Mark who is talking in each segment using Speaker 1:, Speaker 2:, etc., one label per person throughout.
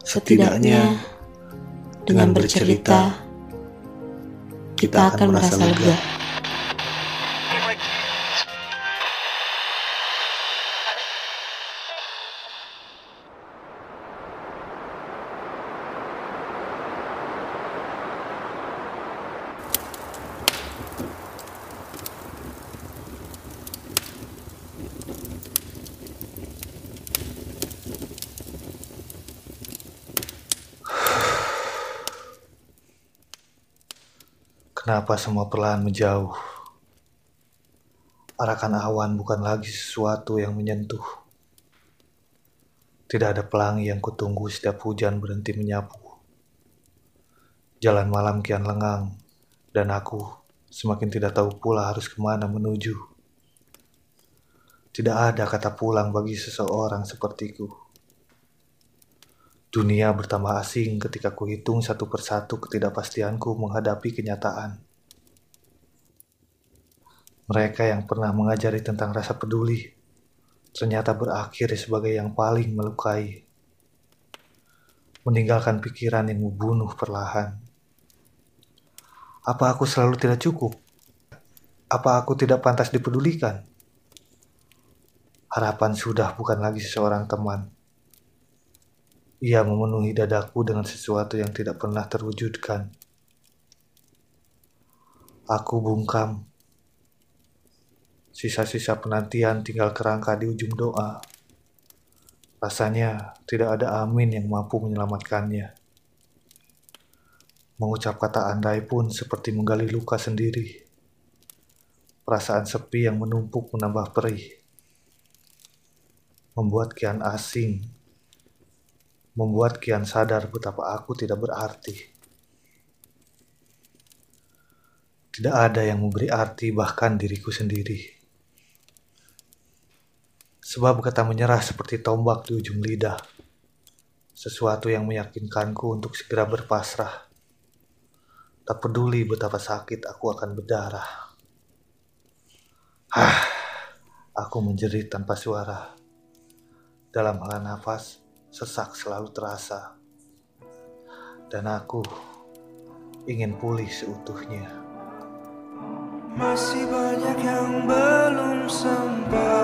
Speaker 1: Setidaknya dengan bercerita, kita akan merasa lega.
Speaker 2: Kenapa semua perlahan menjauh? Arahkan awan bukan lagi sesuatu yang menyentuh. Tidak ada pelangi yang kutunggu setiap hujan berhenti menyapu. Jalan malam kian lengang, dan aku semakin tidak tahu pula harus ke mana menuju. Tidak ada kata pulang bagi seseorang sepertiku. Dunia bertambah asing ketika kuhitung satu persatu ketidakpastianku menghadapi kenyataan. Mereka yang pernah mengajari tentang rasa peduli ternyata berakhir sebagai yang paling melukai. Meninggalkan pikiran yang membunuh perlahan. Apa aku selalu tidak cukup? Apa aku tidak pantas dipedulikan? Harapan sudah bukan lagi seseorang teman ia memenuhi dadaku dengan sesuatu yang tidak pernah terwujudkan. Aku bungkam. Sisa-sisa penantian tinggal kerangka di ujung doa. Rasanya tidak ada amin yang mampu menyelamatkannya. Mengucap kata andai pun seperti menggali luka sendiri. Perasaan sepi yang menumpuk menambah perih. Membuat kian asing membuat Kian sadar betapa aku tidak berarti. Tidak ada yang memberi arti bahkan diriku sendiri. Sebab kata menyerah seperti tombak di ujung lidah. Sesuatu yang meyakinkanku untuk segera berpasrah. Tak peduli betapa sakit aku akan berdarah. Hah, aku menjerit tanpa suara. Dalam hela nafas, sesak selalu terasa, dan aku ingin pulih seutuhnya.
Speaker 3: Masih banyak yang belum sempat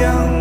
Speaker 3: young